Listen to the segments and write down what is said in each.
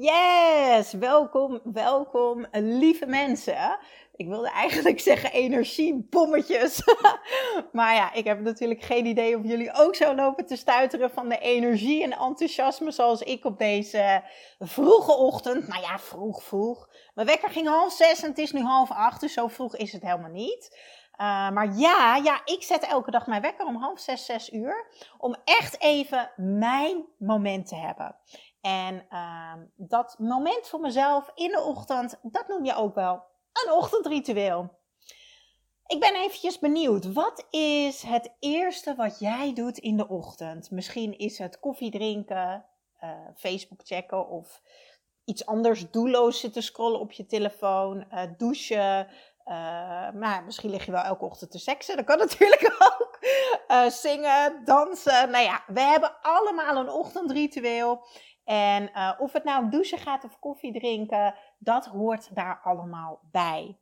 Yes, welkom, welkom, lieve mensen. Ik wilde eigenlijk zeggen energiebommetjes. maar ja, ik heb natuurlijk geen idee of jullie ook zo lopen te stuiteren van de energie en enthousiasme zoals ik op deze vroege ochtend. Nou ja, vroeg, vroeg. Mijn wekker ging half zes en het is nu half acht, dus zo vroeg is het helemaal niet. Uh, maar ja, ja, ik zet elke dag mijn wekker om half zes, zes uur. Om echt even mijn moment te hebben. En uh, dat moment voor mezelf in de ochtend, dat noem je ook wel een ochtendritueel. Ik ben eventjes benieuwd. Wat is het eerste wat jij doet in de ochtend? Misschien is het koffie drinken, uh, Facebook checken of iets anders doelloos zitten scrollen op je telefoon, uh, douchen. Uh, maar misschien lig je wel elke ochtend te seksen. Dat kan natuurlijk ook. zingen, dansen. Nou ja, we hebben allemaal een ochtendritueel. En uh, of het nou douchen gaat of koffie drinken, dat hoort daar allemaal bij.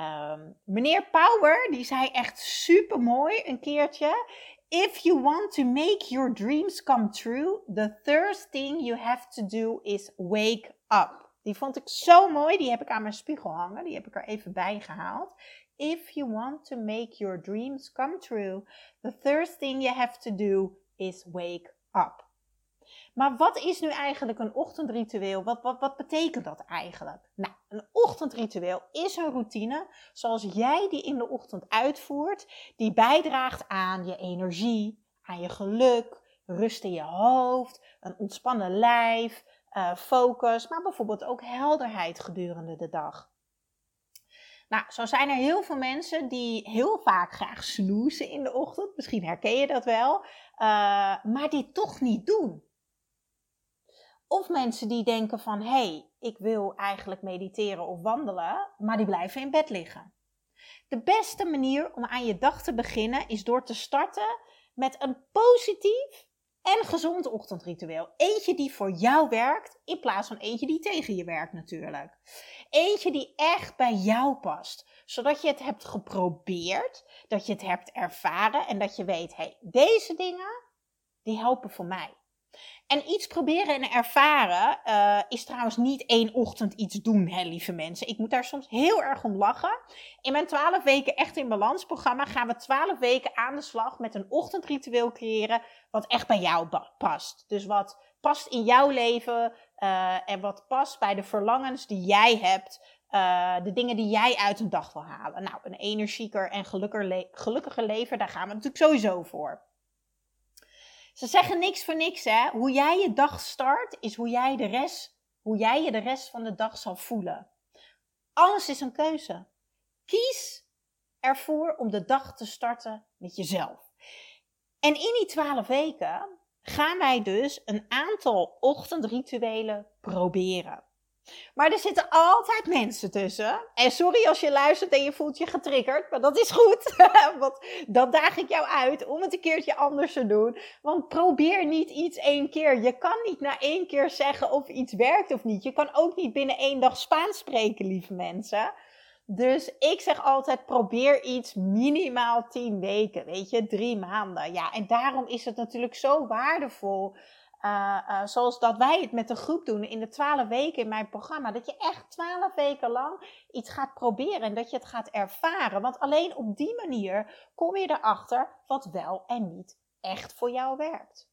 Um, meneer Power, die zei echt super mooi een keertje. If you want to make your dreams come true, the first thing you have to do is wake up. Die vond ik zo mooi, die heb ik aan mijn spiegel hangen, die heb ik er even bij gehaald. If you want to make your dreams come true, the first thing you have to do is wake up. Maar wat is nu eigenlijk een ochtendritueel? Wat, wat, wat betekent dat eigenlijk? Nou, een ochtendritueel is een routine zoals jij die in de ochtend uitvoert, die bijdraagt aan je energie, aan je geluk, rust in je hoofd, een ontspannen lijf, uh, focus, maar bijvoorbeeld ook helderheid gedurende de dag. Nou, zo zijn er heel veel mensen die heel vaak graag snoezen in de ochtend. Misschien herken je dat wel. Uh, maar die toch niet doen. Of mensen die denken van, hé, hey, ik wil eigenlijk mediteren of wandelen, maar die blijven in bed liggen. De beste manier om aan je dag te beginnen is door te starten met een positief en gezond ochtendritueel. Eentje die voor jou werkt, in plaats van eentje die tegen je werkt natuurlijk. Eentje die echt bij jou past, zodat je het hebt geprobeerd, dat je het hebt ervaren en dat je weet, hé, hey, deze dingen, die helpen voor mij. En iets proberen en ervaren uh, is trouwens niet één ochtend iets doen, hè, lieve mensen. Ik moet daar soms heel erg om lachen. In mijn 12 weken echt in balans programma gaan we 12 weken aan de slag met een ochtendritueel creëren wat echt bij jou past. Dus wat past in jouw leven uh, en wat past bij de verlangens die jij hebt. Uh, de dingen die jij uit een dag wil halen. Nou, een energieker en gelukkiger, gelukkiger leven, daar gaan we natuurlijk sowieso voor. Ze zeggen niks voor niks, hè. Hoe jij je dag start, is hoe jij, de rest, hoe jij je de rest van de dag zal voelen. Alles is een keuze. Kies ervoor om de dag te starten met jezelf. En in die twaalf weken gaan wij dus een aantal ochtendrituelen proberen. Maar er zitten altijd mensen tussen. En sorry als je luistert en je voelt je getriggerd, maar dat is goed. Want dan daag ik jou uit om het een keertje anders te doen. Want probeer niet iets één keer. Je kan niet na één keer zeggen of iets werkt of niet. Je kan ook niet binnen één dag Spaans spreken, lieve mensen. Dus ik zeg altijd: probeer iets minimaal tien weken, weet je, drie maanden. Ja, en daarom is het natuurlijk zo waardevol uh, zoals dat wij het met de groep doen in de twaalf weken in mijn programma. Dat je echt twaalf weken lang iets gaat proberen en dat je het gaat ervaren. Want alleen op die manier kom je erachter wat wel en niet echt voor jou werkt.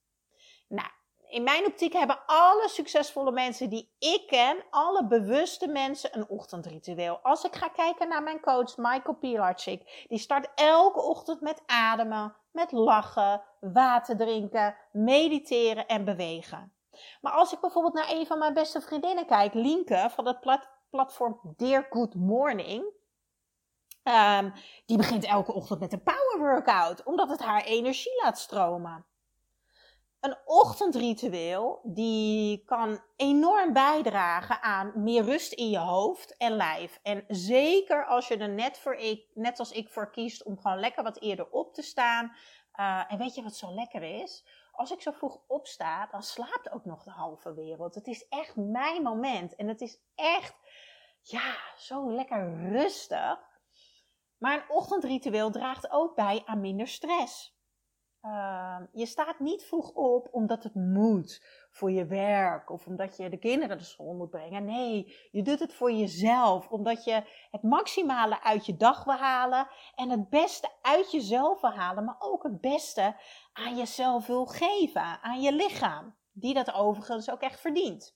Nou, in mijn optiek hebben alle succesvolle mensen die ik ken, alle bewuste mensen, een ochtendritueel. Als ik ga kijken naar mijn coach Michael Pilarczyk, die start elke ochtend met ademen, met lachen, water drinken, mediteren en bewegen. Maar als ik bijvoorbeeld naar een van mijn beste vriendinnen kijk, Lienke van het platform Dear Good Morning, Ehm, die begint elke ochtend met een power workout, omdat het haar energie laat stromen. Een ochtendritueel die kan enorm bijdragen aan meer rust in je hoofd en lijf. En zeker als je er net, voor ik, net als ik voor kiest om gewoon lekker wat eerder op te staan. Uh, en weet je wat zo lekker is? Als ik zo vroeg opsta, dan slaapt ook nog de halve wereld. Het is echt mijn moment. En het is echt, ja, zo lekker rustig. Maar een ochtendritueel draagt ook bij aan minder stress. Ehm, je staat niet vroeg op omdat het moet voor je werk of omdat je de kinderen de school moet brengen. Nee, je doet het voor jezelf, omdat je het maximale uit je dag wil halen en het beste uit jezelf wil halen, maar ook het beste aan jezelf wil geven, aan je lichaam, die dat overigens ook echt verdient.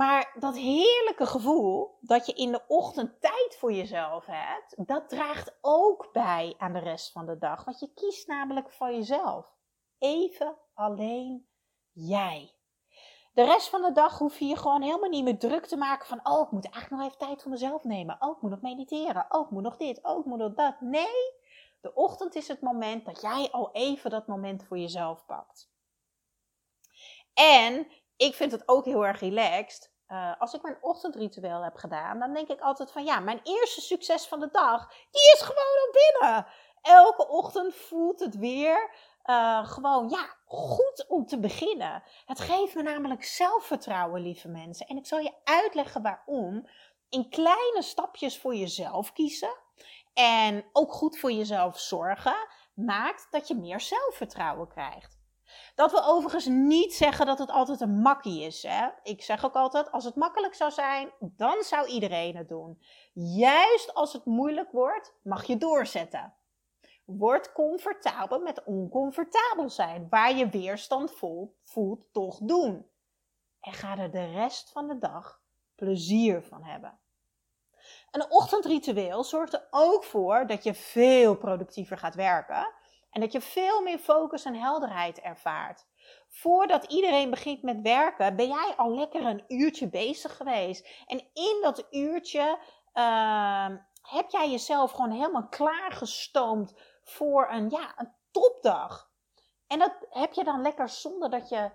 Maar dat heerlijke gevoel dat je in de ochtend tijd voor jezelf hebt, dat draagt ook bij aan de rest van de dag. Want je kiest namelijk voor jezelf. Even alleen jij. De rest van de dag hoef je je gewoon helemaal niet meer druk te maken van, oh, ik moet eigenlijk nog even tijd voor mezelf nemen. Oh, ik moet nog mediteren. Oh, ik moet nog dit. Oh, ik moet nog dat. Nee, de ochtend is het moment dat jij al even dat moment voor jezelf pakt. En ik vind het ook heel erg relaxed uh, als ik mijn ochtendritueel heb gedaan, dan denk ik altijd van ja, mijn eerste succes van de dag, die is gewoon al binnen. Elke ochtend voelt het weer uh, gewoon ja, goed om te beginnen. Het geeft me namelijk zelfvertrouwen, lieve mensen. En ik zal je uitleggen waarom. In kleine stapjes voor jezelf kiezen en ook goed voor jezelf zorgen, maakt dat je meer zelfvertrouwen krijgt. Dat wil overigens niet zeggen dat het altijd een makkie is. Hè? Ik zeg ook altijd, als het makkelijk zou zijn, dan zou iedereen het doen. Juist als het moeilijk wordt, mag je doorzetten. Word comfortabel met oncomfortabel zijn. Waar je weerstand voelt, toch doen. En ga er de rest van de dag plezier van hebben. Een ochtendritueel zorgt er ook voor dat je veel productiever gaat werken en dat je veel meer focus en helderheid ervaart. Voordat iedereen begint met werken, ben jij al lekker een uurtje bezig geweest. En in dat uurtje uh, heb jij jezelf gewoon helemaal klaargestoomd voor een, ja, een topdag. En dat heb je dan lekker zonder dat je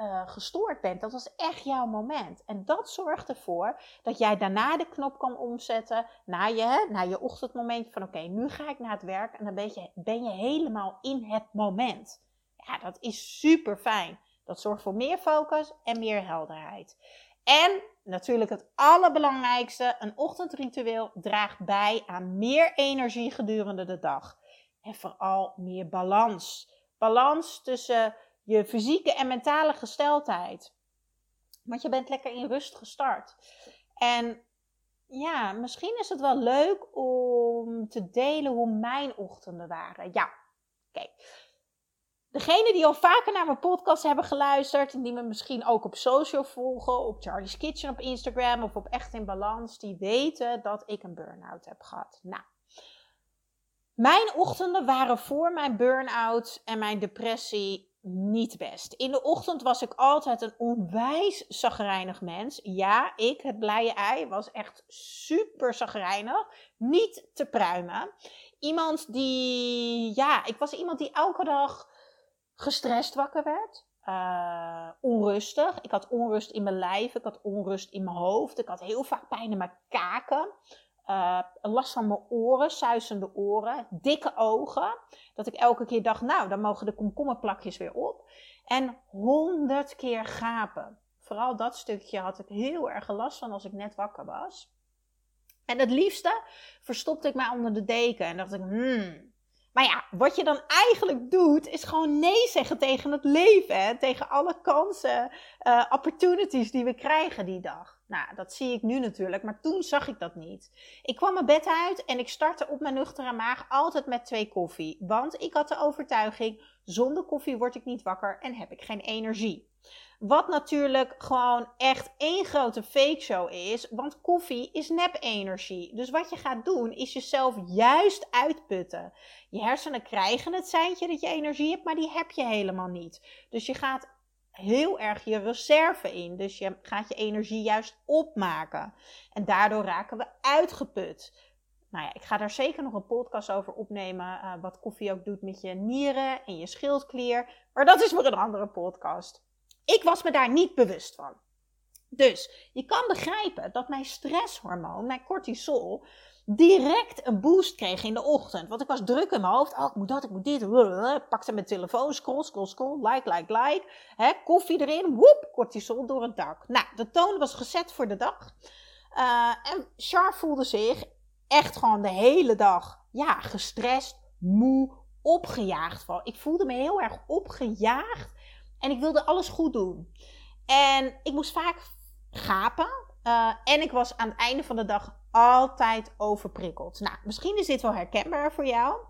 uh, gestoord bent. Dat was echt jouw moment. En dat zorgt ervoor dat jij daarna de knop kan omzetten naar je, naar je ochtendmoment van oké, nu ga ik naar het werk en dan ben je, ben je helemaal in het moment. Ja, dat is super fijn. Dat zorgt voor meer focus en meer helderheid. En natuurlijk het allerbelangrijkste, een ochtendritueel draagt bij aan meer energie gedurende de dag. En vooral meer balans. Balans tussen je fysieke en mentale gesteldheid. Want je bent lekker in rust gestart. En ja, misschien is het wel leuk om te delen hoe mijn ochtenden waren. Ja, kijk. Degenen die al vaker naar mijn podcast hebben geluisterd en die me misschien ook op social volgen, op Charlie's Kitchen op Instagram of op Echt in Balans, die weten dat ik een burn-out heb gehad. Nou, mijn ochtenden waren voor mijn burn-out en mijn depressie niet best. In de ochtend was ik altijd een onwijs zagrijnig mens. Ja, ik, het blije ei, was echt super zagrijnig. Niet te pruimen. Iemand die, ja, ik was iemand die elke dag gestrest wakker werd. Uh, onrustig. Ik had onrust in mijn lijf. Ik had onrust in mijn hoofd. Ik had heel vaak pijn in mijn kaken uh, last van mijn oren, suisende oren, dikke ogen. Dat ik elke keer dacht, nou, dan mogen de komkommerplakjes weer op. En honderd keer gapen. Vooral dat stukje had ik heel erg last van als ik net wakker was. En het liefste verstopte ik mij onder de deken en dacht ik, hmm. Maar ja, wat je dan eigenlijk doet, is gewoon nee zeggen tegen het leven. Hè? Tegen alle kansen, uh, opportunities die we krijgen die dag. Nou, dat zie ik nu natuurlijk, maar toen zag ik dat niet. Ik kwam mijn bed uit en ik startte op mijn nuchtere maag altijd met twee koffie. Want ik had de overtuiging, zonder koffie word ik niet wakker en heb ik geen energie. Wat natuurlijk gewoon echt één grote fake show is, want koffie is nep-energie. Dus wat je gaat doen, is jezelf juist uitputten. Je hersenen krijgen het seintje dat je energie hebt, maar die heb je helemaal niet. Dus je gaat heel erg je reserve in. Dus je gaat je energie juist opmaken. En daardoor raken we uitgeput. Nou ja, ik ga daar zeker nog een podcast over opnemen. Uh, wat koffie ook doet met je nieren en je schildklier. Maar dat is voor een andere podcast. Ik was me daar niet bewust van. Dus je kan begrijpen dat mijn stresshormoon, mijn cortisol, direct een boost kreeg in de ochtend. Want ik was druk in mijn hoofd. Oh, ik moet dat, ik moet dit. Pakte mijn telefoon, scroll, scroll, scroll, like, like, like. Koffie erin, woep, cortisol door het dak. Nou, de toon was gezet voor de dag. Uh, en Char voelde zich echt gewoon de hele dag, ja, gestrest, moe, opgejaagd. Ik voelde me heel erg opgejaagd en ik wilde alles goed doen. En ik moest vaak gapen. Uh, en ik was aan het einde van de dag altijd overprikkeld. Nou, misschien is dit wel herkenbaar voor jou.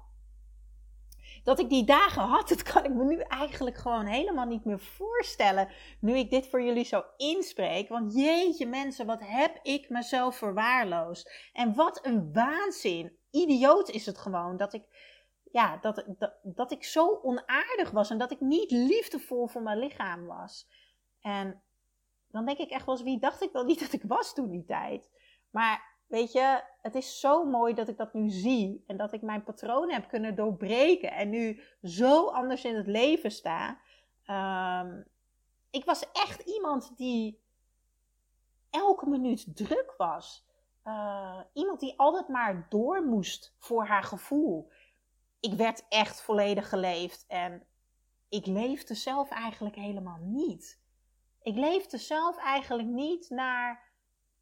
Dat ik die dagen had, dat kan ik me nu eigenlijk gewoon helemaal niet meer voorstellen. Nu ik dit voor jullie zo inspreek. Want jeetje mensen, wat heb ik mezelf verwaarloosd. En wat een waanzin. Idioot is het gewoon dat ik, ja, dat, dat, dat ik zo onaardig was. En dat ik niet liefdevol voor mijn lichaam was. En dan denk ik echt wel wie dacht ik wel niet dat ik was toen die tijd? Maar weet je, het is zo mooi dat ik dat nu zie en dat ik mijn patronen heb kunnen doorbreken en nu zo anders in het leven sta. Um, ik was echt iemand die elke minuut druk was. Uh, iemand die altijd maar door moest voor haar gevoel. Ik werd echt volledig geleefd en ik leefde zelf eigenlijk helemaal niet. Ik leefde zelf eigenlijk niet naar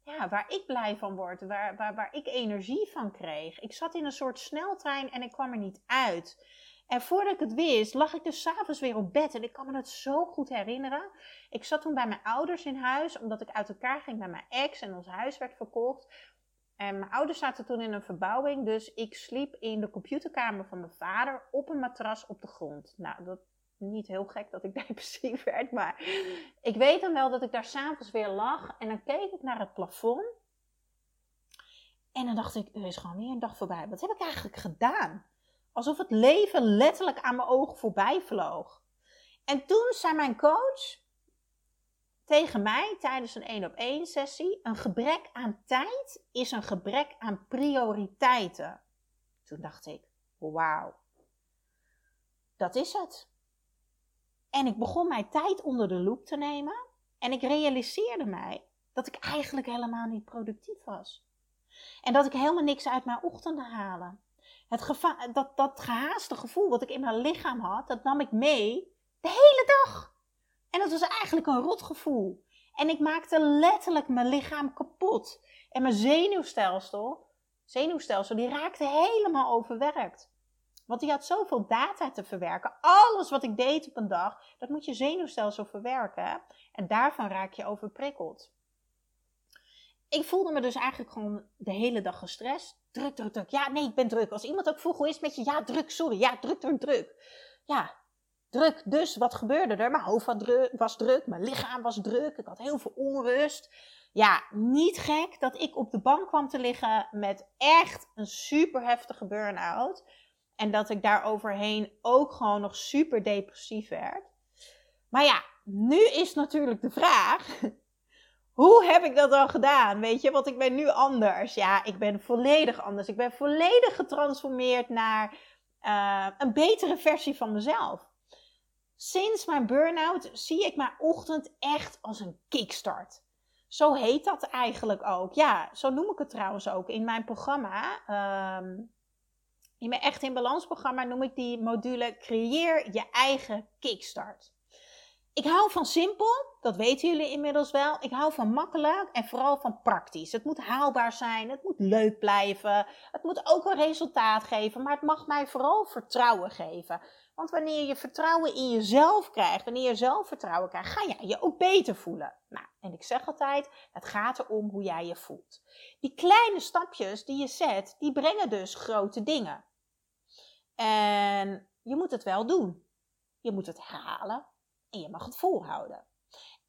ja, waar ik blij van word, waar, waar, waar ik energie van kreeg. Ik zat in een soort sneltrein en ik kwam er niet uit. En voordat ik het wist, lag ik dus s'avonds weer op bed. En ik kan me het zo goed herinneren. Ik zat toen bij mijn ouders in huis, omdat ik uit elkaar ging met mijn ex en ons huis werd verkocht. En mijn ouders zaten toen in een verbouwing, dus ik sliep in de computerkamer van mijn vader op een matras op de grond. Nou, dat niet heel gek dat ik depressief werd, maar ik weet dan wel dat ik daar s'avonds weer lag en dan keek ik naar het plafond. En dan dacht ik, er is gewoon weer een dag voorbij. Wat heb ik eigenlijk gedaan? Alsof het leven letterlijk aan mijn ogen voorbij vloog. En toen zei mijn coach tegen mij tijdens een één op één sessie: een gebrek aan tijd is een gebrek aan prioriteiten. Toen dacht ik: wauw, dat is het. En ik begon mijn tijd onder de loep te nemen. En ik realiseerde mij dat ik eigenlijk helemaal niet productief was. En dat ik helemaal niks uit mijn ochtenden haalde. Het dat, dat gehaaste gevoel wat ik in mijn lichaam had, dat nam ik mee de hele dag. En dat was eigenlijk een rotgevoel. En ik maakte letterlijk mijn lichaam kapot. En mijn zenuwstelsel, zenuwstelsel die raakte helemaal overwerkt. Want die had zoveel data te verwerken. Alles wat ik deed op een dag, dat moet je zenuwstelsel verwerken. En daarvan raak je overprikkeld. Ik voelde me dus eigenlijk gewoon de hele dag gestrest. Druk, druk, druk. Ja, nee, ik ben druk. Als iemand ook vroeg, hoe is met je? Ja, druk, sorry. Ja, druk, druk, druk. Ja, druk. Dus wat gebeurde er? Mijn hoofd was druk, mijn lichaam was druk. Ik had heel veel onrust. Ja, niet gek dat ik op de bank kwam te liggen met echt een super heftige burn-out. En dat ik daar overheen ook gewoon nog super depressief werd. Maar ja, nu is natuurlijk de vraag: hoe heb ik dat dan gedaan? Weet je, want ik ben nu anders. Ja, ik ben volledig anders. Ik ben volledig getransformeerd naar uh, een betere versie van mezelf. Sinds mijn burn-out zie ik mijn ochtend echt als een kickstart. Zo heet dat eigenlijk ook. Ja, zo noem ik het trouwens ook in mijn programma. Um, in mijn Echt in Balans programma noem ik die module Creëer je eigen kickstart. Ik hou van simpel, dat weten jullie inmiddels wel. Ik hou van makkelijk en vooral van praktisch. Het moet haalbaar zijn, het moet leuk blijven, het moet ook een resultaat geven, maar het mag mij vooral vertrouwen geven. Want wanneer je vertrouwen in jezelf krijgt, wanneer je zelfvertrouwen krijgt, ga jij je ook beter voelen. Nou, en ik zeg altijd, het gaat erom hoe jij je voelt. Die kleine stapjes die je zet, die brengen dus grote dingen. En je moet het wel doen. Je moet het herhalen en je mag het volhouden.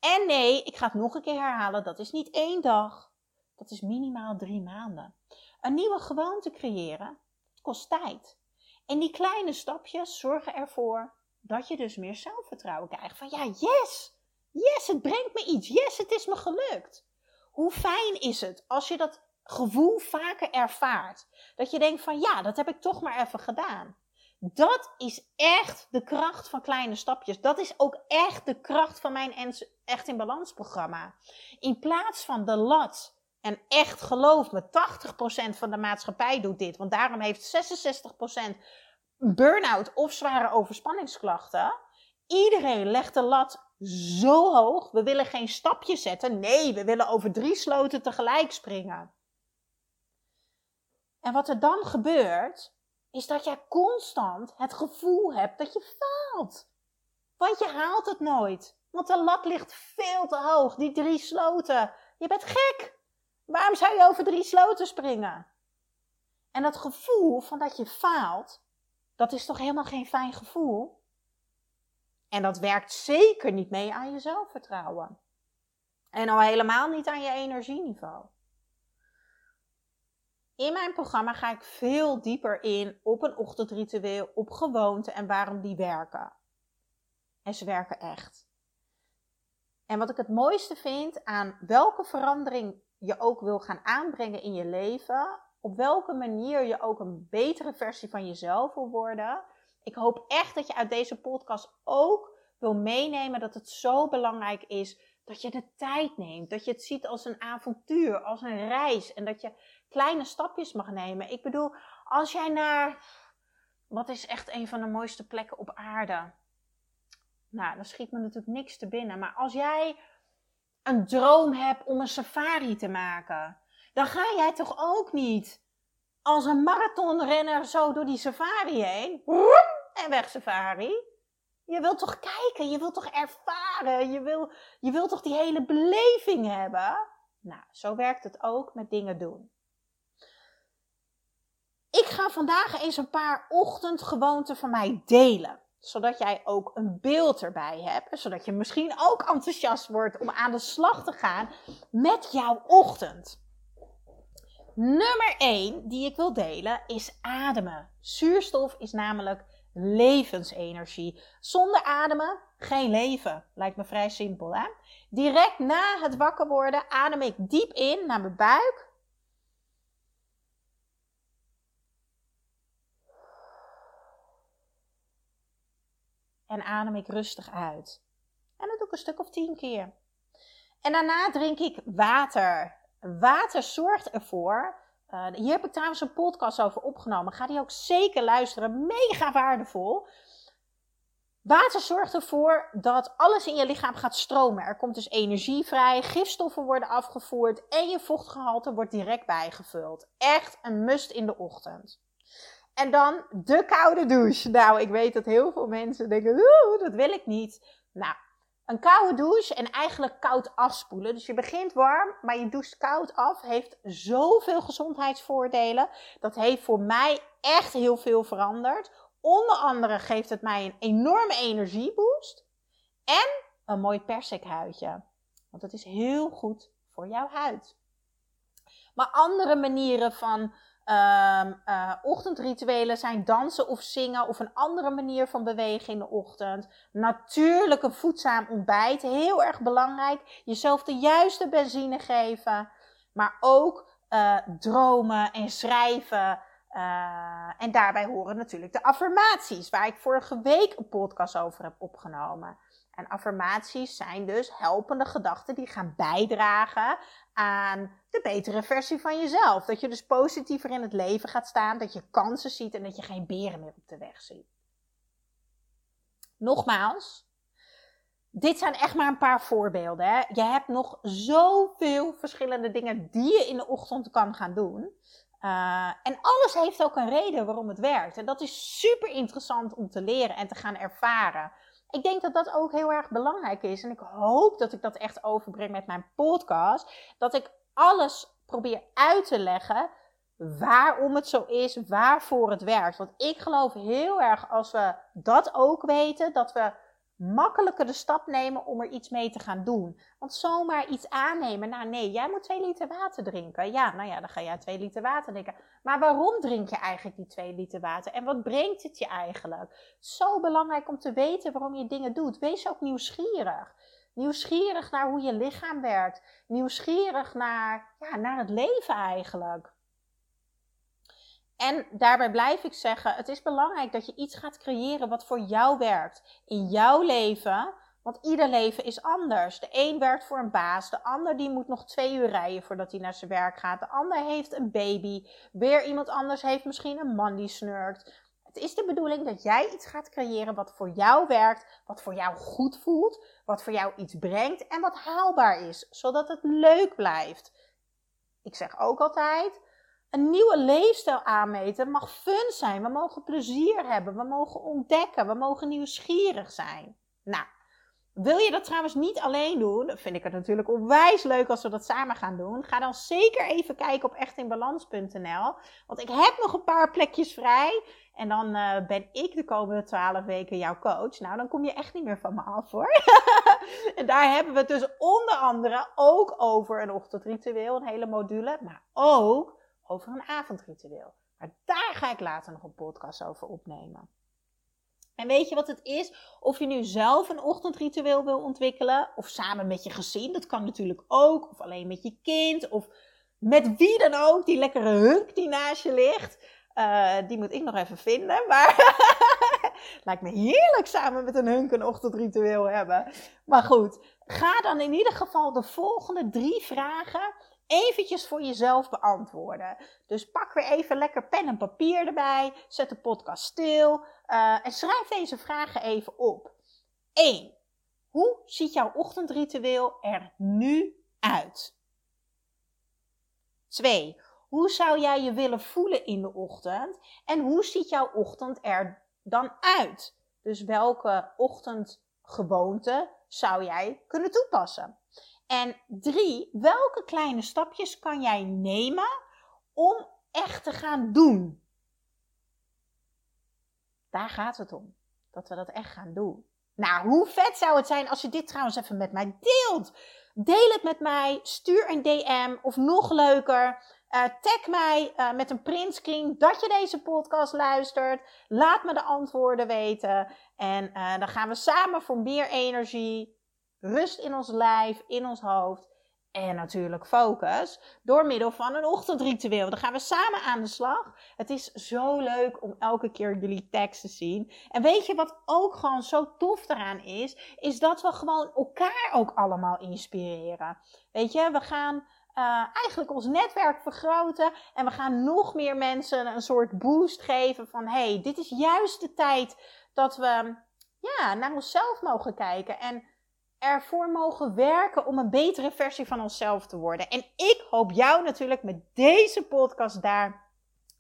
En nee, ik ga het nog een keer herhalen, dat is niet één dag. Dat is minimaal drie maanden. Een nieuwe gewoonte creëren, kost tijd. En die kleine stapjes zorgen ervoor dat je dus meer zelfvertrouwen krijgt. Van ja, yes! Yes, het brengt me iets. Yes, het is me gelukt. Hoe fijn is het als je dat gevoel vaker ervaart? Dat je denkt van ja, dat heb ik toch maar even gedaan. Dat is echt de kracht van kleine stapjes. Dat is ook echt de kracht van mijn Echt in Balans programma. In plaats van de lat. En echt geloof me, 80% van de maatschappij doet dit. Want daarom heeft 66% burn-out of zware overspanningsklachten. Iedereen legt de lat zo hoog. We willen geen stapje zetten. Nee, we willen over drie sloten tegelijk springen. En wat er dan gebeurt, is dat jij constant het gevoel hebt dat je faalt. Want je haalt het nooit. Want de lat ligt veel te hoog. Die drie sloten. Je bent gek. Waarom zou je over drie sloten springen? En dat gevoel van dat je faalt, dat is toch helemaal geen fijn gevoel? En dat werkt zeker niet mee aan je zelfvertrouwen. En al helemaal niet aan je energieniveau. In mijn programma ga ik veel dieper in op een ochtendritueel, op gewoonten en waarom die werken. En ze werken echt. En wat ik het mooiste vind aan welke verandering je ook wil gaan aanbrengen in je leven, op welke manier je ook een betere versie van jezelf wil worden. Ik hoop echt dat je uit deze podcast ook wil meenemen dat het zo belangrijk is dat je de tijd neemt. Dat je het ziet als een avontuur, als een reis. En dat je kleine stapjes mag nemen. Ik bedoel, als jij naar. Wat is echt een van de mooiste plekken op aarde? Nou, dan schiet me natuurlijk niks te binnen. Maar als jij een droom hebt om een safari te maken, dan ga jij toch ook niet als een marathonrenner zo door die safari heen. En weg safari. Je wilt toch kijken, je wilt toch ervaren, je wil, je wilt toch die hele beleving hebben? Nou, zo werkt het ook met dingen doen. Ik ga vandaag eens een paar ochtendgewoonten van mij delen. Zodat jij ook een beeld erbij hebt. Zodat je misschien ook enthousiast wordt om aan de slag te gaan met jouw ochtend. Nummer 1 die ik wil delen is ademen. Zuurstof is namelijk levensenergie. Zonder ademen geen leven. Lijkt me vrij simpel, hè? Direct na het wakker worden adem ik diep in naar mijn buik. En adem ik rustig uit. En dat doe ik een stuk of tien keer. En daarna drink ik water. Water zorgt ervoor uh, hier heb ik trouwens een podcast over opgenomen. Ga die ook zeker luisteren. Mega waardevol. Water zorgt ervoor dat alles in je lichaam gaat stromen. Er komt dus energie vrij, gifstoffen worden afgevoerd en je vochtgehalte wordt direct bijgevuld. Echt een must in de ochtend. En dan de koude douche. Nou, ik weet dat heel veel mensen denken, dat wil ik niet. Nou, een koude douche en eigenlijk koud afspoelen. Dus je begint warm, maar je doucht koud af. Heeft zoveel gezondheidsvoordelen. Dat heeft voor mij echt heel veel veranderd. Onder andere geeft het mij een enorme energieboost. En een mooi persikhuidje. Want dat is heel goed voor jouw huid. Maar andere manieren van Um, uh, ochtendrituelen zijn dansen of zingen of een andere manier van bewegen in de ochtend. Natuurlijk een voedzaam ontbijt, heel erg belangrijk. Jezelf de juiste benzine geven, maar ook uh, dromen en schrijven. Uh, en daarbij horen natuurlijk de affirmaties, waar ik vorige week een podcast over heb opgenomen. En affirmaties zijn dus helpende gedachten die gaan bijdragen aan de betere versie van jezelf. Dat je dus positiever in het leven gaat staan, dat je kansen ziet en dat je geen beren meer op de weg ziet. Nogmaals, dit zijn echt maar een paar voorbeelden. Hè. Je hebt nog zoveel verschillende dingen die je in de ochtend kan gaan doen. Uh, en alles heeft ook een reden waarom het werkt. En dat is super interessant om te leren en te gaan ervaren ik denk dat dat ook heel erg belangrijk is. En ik hoop dat ik dat echt overbreng met mijn podcast. Dat ik alles probeer uit te leggen waarom het zo is, waarvoor het werkt. Want ik geloof heel erg als we dat ook weten, dat we makkelijker de stap nemen om er iets mee te gaan doen. Want zomaar iets aannemen, nou nee, jij moet twee liter water drinken. Ja, nou ja, dan ga jij twee liter water drinken. Maar waarom drink je eigenlijk die twee liter water? En wat brengt het je eigenlijk? Zo belangrijk om te weten waarom je dingen doet. Wees ook nieuwsgierig. Nieuwsgierig naar hoe je lichaam werkt. Nieuwsgierig naar, ja, naar het leven eigenlijk. En daarbij blijf ik zeggen: het is belangrijk dat je iets gaat creëren wat voor jou werkt. In jouw leven. Want ieder leven is anders. De een werkt voor een baas, de ander die moet nog twee uur rijden voordat hij naar zijn werk gaat. De ander heeft een baby. Weer iemand anders heeft misschien een man die snurkt. Het is de bedoeling dat jij iets gaat creëren wat voor jou werkt, wat voor jou goed voelt, wat voor jou iets brengt en wat haalbaar is, zodat het leuk blijft. Ik zeg ook altijd: een nieuwe leefstijl aanmeten mag fun zijn. We mogen plezier hebben, we mogen ontdekken, we mogen nieuwsgierig zijn. Nou, wil je dat trouwens niet alleen doen? Vind ik het natuurlijk onwijs leuk als we dat samen gaan doen. Ga dan zeker even kijken op echtinbalans.nl. Want ik heb nog een paar plekjes vrij. En dan uh, ben ik de komende twaalf weken jouw coach. Nou, dan kom je echt niet meer van me af hoor. en daar hebben we het dus onder andere ook over een ochtendritueel, een hele module. Maar ook over een avondritueel. Maar daar ga ik later nog een podcast over opnemen. En weet je wat het is? Of je nu zelf een ochtendritueel wil ontwikkelen, of samen met je gezin, dat kan natuurlijk ook, of alleen met je kind, of met wie dan ook, die lekkere hunk die naast je ligt. Uh, die moet ik nog even vinden, maar lijkt me heerlijk samen met een hunk een ochtendritueel hebben. Maar goed, ga dan in ieder geval de volgende drie vragen eventjes voor jezelf beantwoorden. Dus pak weer even lekker pen en papier erbij. Zet de podcast stil. Uh, en schrijf deze vragen even op. 1. Hoe ziet jouw ochtendritueel er nu uit? 2. Hoe zou jij je willen voelen in de ochtend? En hoe ziet jouw ochtend er dan uit? Dus welke ochtendgewoonte zou jij kunnen toepassen? En drie, welke kleine stapjes kan jij nemen om echt te gaan doen? Daar gaat het om. Dat we dat echt gaan doen. Nou, hoe vet zou het zijn als je dit trouwens even met mij deelt? Deel het met mij, stuur een DM of nog leuker. Uh, tag mij uh, met een printscreen dat je deze podcast luistert. Laat me de antwoorden weten. En uh, dan gaan we samen voor meer energie, rust in ons lijf, in ons hoofd en natuurlijk focus door middel van een ochtendritueel. Dan gaan we samen aan de slag. Het is zo leuk om elke keer jullie tekst te zien. En weet je wat ook gewoon zo tof eraan is? Is dat we gewoon elkaar ook allemaal inspireren. Weet je, we gaan uh, eigenlijk ons netwerk vergroten. En we gaan nog meer mensen een soort boost geven van hey, dit is juist de tijd dat we ja, naar onszelf mogen kijken. En ervoor mogen werken om een betere versie van onszelf te worden. En ik hoop jou natuurlijk met deze podcast daar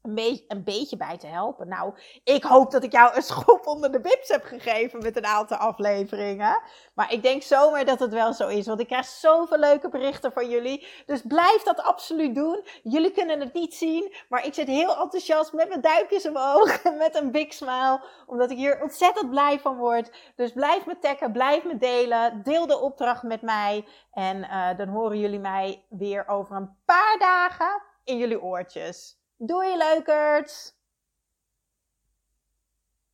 een beetje, bij te helpen. Nou, ik hoop dat ik jou een schop onder de bips heb gegeven met een aantal afleveringen. Maar ik denk zomaar dat het wel zo is. Want ik krijg zoveel leuke berichten van jullie. Dus blijf dat absoluut doen. Jullie kunnen het niet zien. Maar ik zit heel enthousiast met mijn duimpjes omhoog. Met een big smile. Omdat ik hier ontzettend blij van word. Dus blijf me taggen. Blijf me delen. Deel de opdracht met mij. En uh, dan horen jullie mij weer over een paar dagen in jullie oortjes. Doei leukert!